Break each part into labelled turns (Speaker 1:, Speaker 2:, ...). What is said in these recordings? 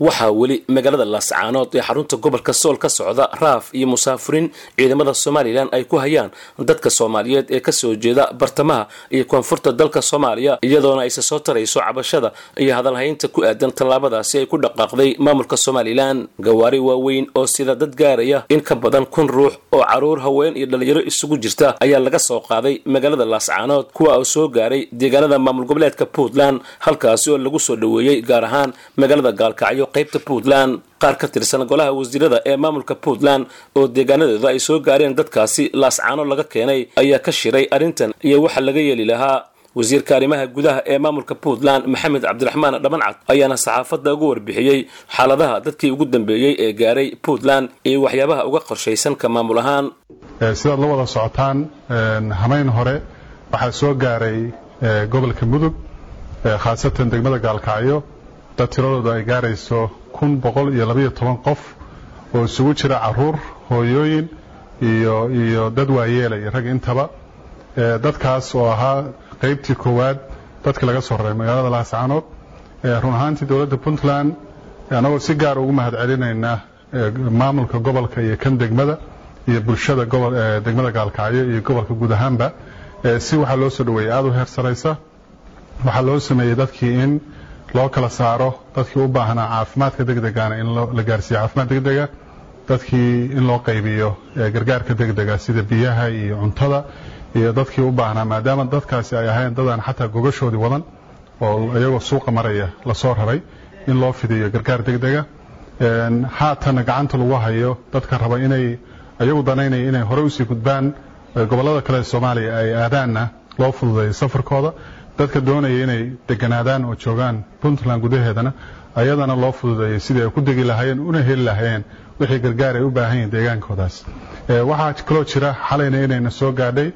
Speaker 1: waxaa weli magaalada laascaanood ee xarunta gobolka sool ka socda raaf iyo musaafuriin ciidamada somalilan ay ku hayaan dadka soomaaliyeed ee ka soo jeeda bartamaha iyo koonfurta dalka soomaaliya iyadoona ayse soo tarayso cabashada iyo hadalhaynta ku aadan tallaabadaasi ay ku dhaqaaqday maamulka somalilan gawaari waaweyn oo sida dad gaaraya in ka badan kun ruux oo carruur haween iyo dhalinyaro isugu jirta ayaa laga soo qaaday magaalada laascaanood kuwa uu soo gaaray deegaanada maamul goboleedka puntland halkaasi oo lagu soo dhoweeyey gaar ahaan magaalada gaalkacyo qaybta puntland qaar ka tirsan golaha wasiirada ee maamulka puntland oo deegaanadeeda ay soo gaareen dadkaasi laascaano laga keenay ayaa ka shiray arrintan iyo waxa laga yeeli lahaa. Wasiirka arrimaha gudaha ee maamulka puntland maxamed cabdiraxmaan dhabancad ayaana saxaafadda ugu warbixiyey xaaladaha dadkii ugu dambeeyey ee gaaray puntland iyo waxyaabaha uga qorshaysan ka maamul ahaan.
Speaker 2: Sidaad la wada socotaan hamayn hore waxaa soo gaaray gobolka mudug khaasatan degmada gaalkacyo dad tiradooda ay gaarayso kun boqol iyo labaiyo toban qof oo isugu jira carruur hooyooyin iyo iyo dad waayeela iyo rag intaba dadkaas oo ahaa qaybtii koowaad dadka laga soo raray magaalada laascaanood run ahaantii dowladda puntland annagoo si gaar ugu mahad celinaynaa maamulka gobolka iyo kan degmada iyo bulshada degmada gaalkacyo iyo gobolka guud ahaanba si waxaa loo soo dhaweeyey aada u heer saraysa waxaa loo sameeyey dadkii in loo kala saaro dadkii u baahnaa caafimaadka degdegana in la gaarsiiyo caafimaad degdega dadkii in loo qaybiyo gargaarka degdega sida biyaha iyo cuntada iyo dadkii u baahnaa maadaama dadkaasi ay ahayn dadaan xataa gogashoodii wadan oo iyagoo suuqa maraya la soo raray in loo fidiyo gargaar degdega haatana gacanta lagu hayo dadka raba inay iyagu danaynaya inay horey u sii gudbaan gobollada kale ee soomaaliya ay aadaanna loo fududeeyo safarkooda dadka doonaya inay deganaadaan oo joogaan puntland gudaheedana ayadana loo fududeeyey sidii ay ku degi lahaayeen una heli lahaayeen wixii gargaar ay u baahan yihiin deegaankoodaas. Waxaa kaloo jira xalayna inayna soo gaadhay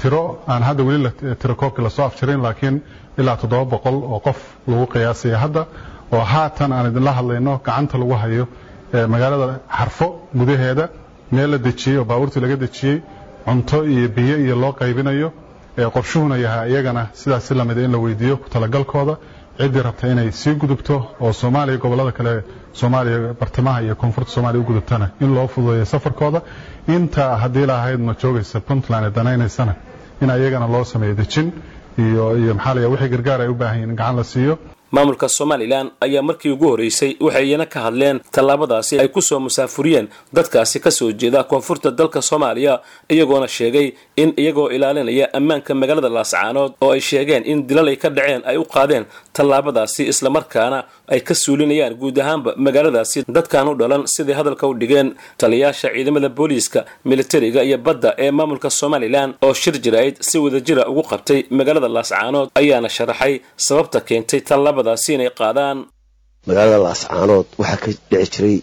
Speaker 2: tiro aan hadda weli tiro koobkii la soo afjarin laakiin ilaa toddoba boqol oo qof lagu qiyaasaya hadda oo haatan aan idinla hadlayno gacanta lagu hayo magaalada xarfo gudaheeda meel la dejiyey oo baabuurtii laga dejiyey cunto iyo biyo iyo loo qaybinayo qorshuhuna yahaa iyagana sidaas si lamida in la weydiiyo ku ciddii rabta inay sii gudubto oo soomaaliya gobollada kale soomaaliya bartamaha iyo koonfurta soomaaliya u gudubtana in loo fududeeyo safarkooda. Inta haddii lahayd ma joogaysa puntland danaynaysana in iyagana loo sameeyo dejin iyo iyo maxaa la wixii gargaar ay u baahan yihiin in gacan la siiyo
Speaker 1: maamulka somalilan ayaa markii ugu horreysay waxay iyana ka hadleen tallaabadaasi ay ku soo musaafuriyeen dadkaasi ka soo jeeda koonfurta dalka soomaaliya iyagoona sheegay in iyagoo ilaalinaya ammaanka magaalada laascaanood oo ay sheegeen in dilal ay ka dhaceen ay u qaadeen tallaabadaasi islamarkaana ay ka suulinayaan guud ahaanba magaaladaasi dadkan u dhalan siday hadalka u dhigeen taliyaasha ciidamada booliiska militariga iyo badda ee maamulka somalilan oo shir jirayd si wadajira ugu qabtay magaalada laascaanood ayaana sharaxay sababta keentay tallaabadaasi inay qaadaan.
Speaker 3: Magaalada laascaanood waxaa ka dhici jiray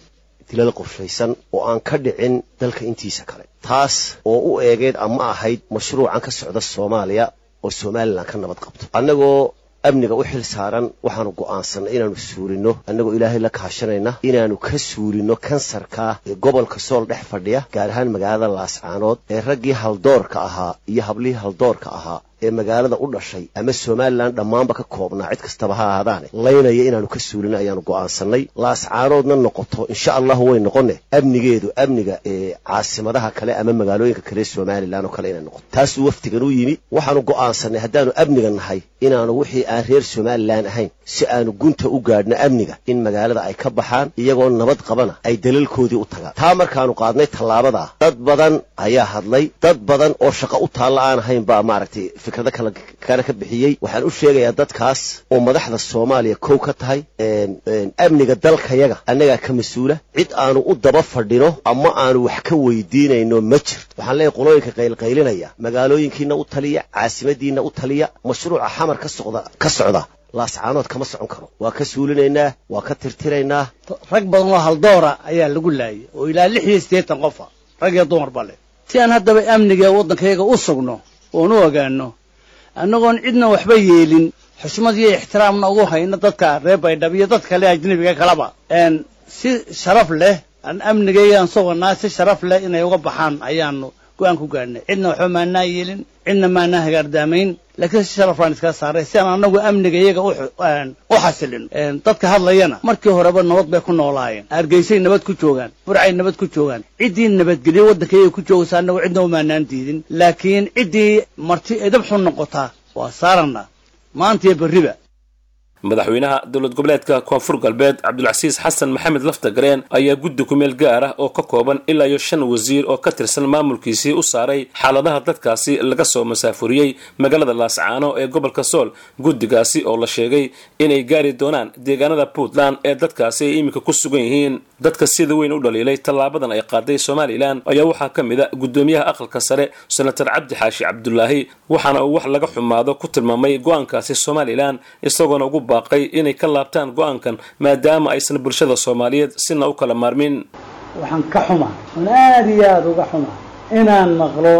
Speaker 3: dilal qorshaysan oo aan ka dhicin dalka intiisa kale. Taas oo u eegeed ama ahayd mashruucan ka socda soomaaliya oo somalilan ka nabad qabto. Annagoo amniga u xil saaran waxaanu go'aansannay inaannu suulinno annagoo ilaahay la kaashanayna inaannu ka suulinno kansarka ee gobolka sool dhex fadhiya gaar ahaan magaalada laascaanood ee raggii haldoorka ahaa iyo hablihii haldoorka ahaa ee magaalada u dhashay ama somalilan dhammaanba ka koobnaa cid kastaba ha ahaadaane. Laynaya inaannu ka suulino ayaannu go'aansannay. Laascaanoodna noqoto insha allahu way noqone amnigeedu amniga ee caasimadaha kale ama magaalooyinka kale somalilan oo kale inay noqoto. Taasuu wafdigan u yimi waxaanu go'aansannay haddaannu amniga nahay inaannu wixii aan reer somalilan ahayn si aanu gunta u gaadhno amniga in magaalada ay ka baxaan iyagoo nabad qabana ay dalalkoodii u tagaan. Taa markaannu qaadnay tallaabadaa dad badan ayaa hadlay dad badan oo shaqo u taalla aan ahayn baa maaragtay fikrado kana ka bixiyey. Waxaan u sheegayaa dadkaas oo madaxda soomaaliya kow ka tahay amniga dalkayaga annagaa ka mas'uula. Cid aanu u daba fadhino ama aanu wax ka weydiinayno ma jirto waxaan leeyahy qolooyinka qaylqaylinaya magaalooyinkiina u taliya caasimadiinna u taliya mashruuca xamar ka socda ka socda. Laascaanood kama socon karo. Waa ka suulinaynaa waa ka tirtiraynaa.
Speaker 4: Rag badan oo haldoora ayaa lagu laayay oo ilaa lix iyo siddeetan qofa rag iyo dumarba leh. Si aan haddaba amniga waddankayaga u sugno oon u ogaano annagoon cidna waxba yeelin. Xushmad iyo ixtiraamna ugu hayno dadka reer baydhab iyo dad kale ajnebiga kaleba si sharaf leh aan amnigaygaan sogonaa si sharaf leh inay uga baxaan ayaanu go'aan ku gaadhnay cidna waxba maanaa yeelin cidna maanaa hagaardaamayn laakiin sharaf baan iskaga saaray si aan anagu amniga iyaga u xasilin. Dadka hadlayana markii horeba nabad bay ku noolaayeen. Hargeysay nabad ku joogaan burcay nabad ku joogaan. Ciddii nabadgelyo waddanka iyaga ku joogaysa anagu cidna u maanaan diidin. Laakiin ciddii marti edab xun noqotaa waa saarana. Maanta iyo berriba
Speaker 1: madaxweynaha dowlad goboleedka koonfur galbeed cabdulcasiis xasan maxamed laftagareen ayaa guddi kumeel gaar ah oo ka kooban ilaa iyo shan wasiir oo ka tirsan maamulkiisii u saaray xaaladaha dadkaasi laga soo masaafuriyey magaalada laascaano ee gobolka sool guddigaasi oo la sheegay inay gaari doonaan deegaanada puntland ee dadkaasi ay iminka ku sugan yihiin. Dadka sida weyn u dhaliilay tallaabadan ay qaaday somalilan ayaa waxaa ka mid a guddoomiyaha aqalka sare senator cabdi xaashi cabdulaahi waxaana uu wax laga xumaado ku tilmaamay go'aankaasi somalilan isagoona ugu baaqay inay ka laabtaan go'aankan maadaama aysan bulshada soomaaliyeed sina u kala maarmin.
Speaker 5: Waxaan ka xumaa oon aada iyo aada uga xumaa inaan maqlo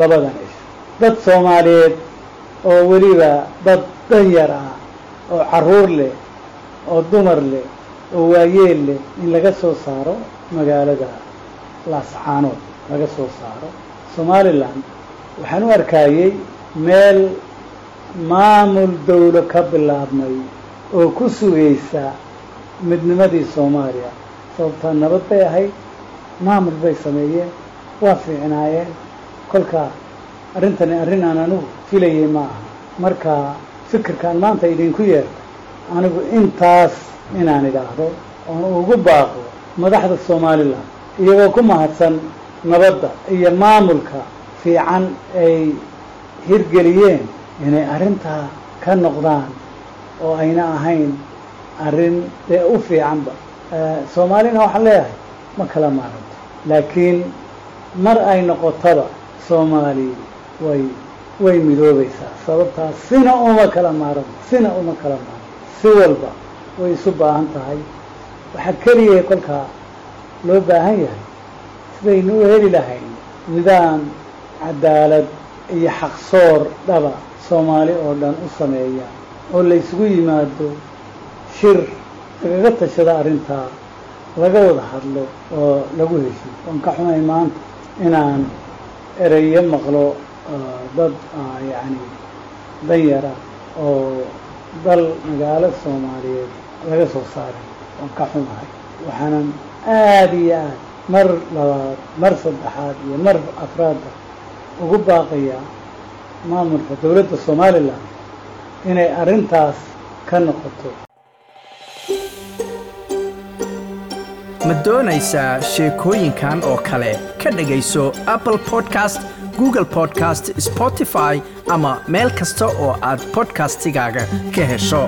Speaker 5: labadan ish. Dad soomaaliyeed oo weliba dad danyar ah oo carruur leh oo dumar leh oo waayeel leh in laga soo saaro magaalada laascaanood laga soo saaro somalilan waxaan u arkayey meel maamul dawlo ka bilaabmay oo ku sugaysa midnimadii soomaaliya. Sababtaa nabad bay ahayd maamul bay sameeyeen waa fiicnaayeen. Kolka arrintani arrin aan anigu filayay ma aha. Marka fikirkaan maanta idinku yeerta anigu intaas inaan idhaahdo oon ugu baaqo madaxda somalilan iyagoo ku mahadsan nabadda iyo maamulka fiican ay hirgeliyeen inay arrintaa ka noqdaan oo ayna ahayn arrin dee u fiicanba. Soomaalina waxaan leeyahay ma kala maaranto laakiin mar ay noqotaba soomaali way way midoobaysaa sababtaas sina uma kala maaranto sina uma kala maaranto si walba way isu baahan tahay. Waxaa keliya kolkaa loo baahan yahay sidaynu u heli lahayn nidaam cadaalad iyo xaqsoor dhaba soomaali oo dhan u sameeya oo la isugu yimaado shir lagaga tashada arrintaa laga wada hadlo oo lagu heshiyo waan ka xumay maanta inaan ereyo maqlo dad yacni danyara oo dal magaalo soomaaliyeed laga soo saaray. Waan ka xumahay waxaanan aada iyo aad mar labaad mar saddexaad iyo mar afraadda ugu baaqayaa maamulka dowladda somalilan inay arrintaas ka noqoto.
Speaker 6: Ma doonaysaa sheekooyinkan oo kale? Ka dhegayso apple podcast google podcast spotify ama meel kasta oo aad bodkastigaaga ka hesho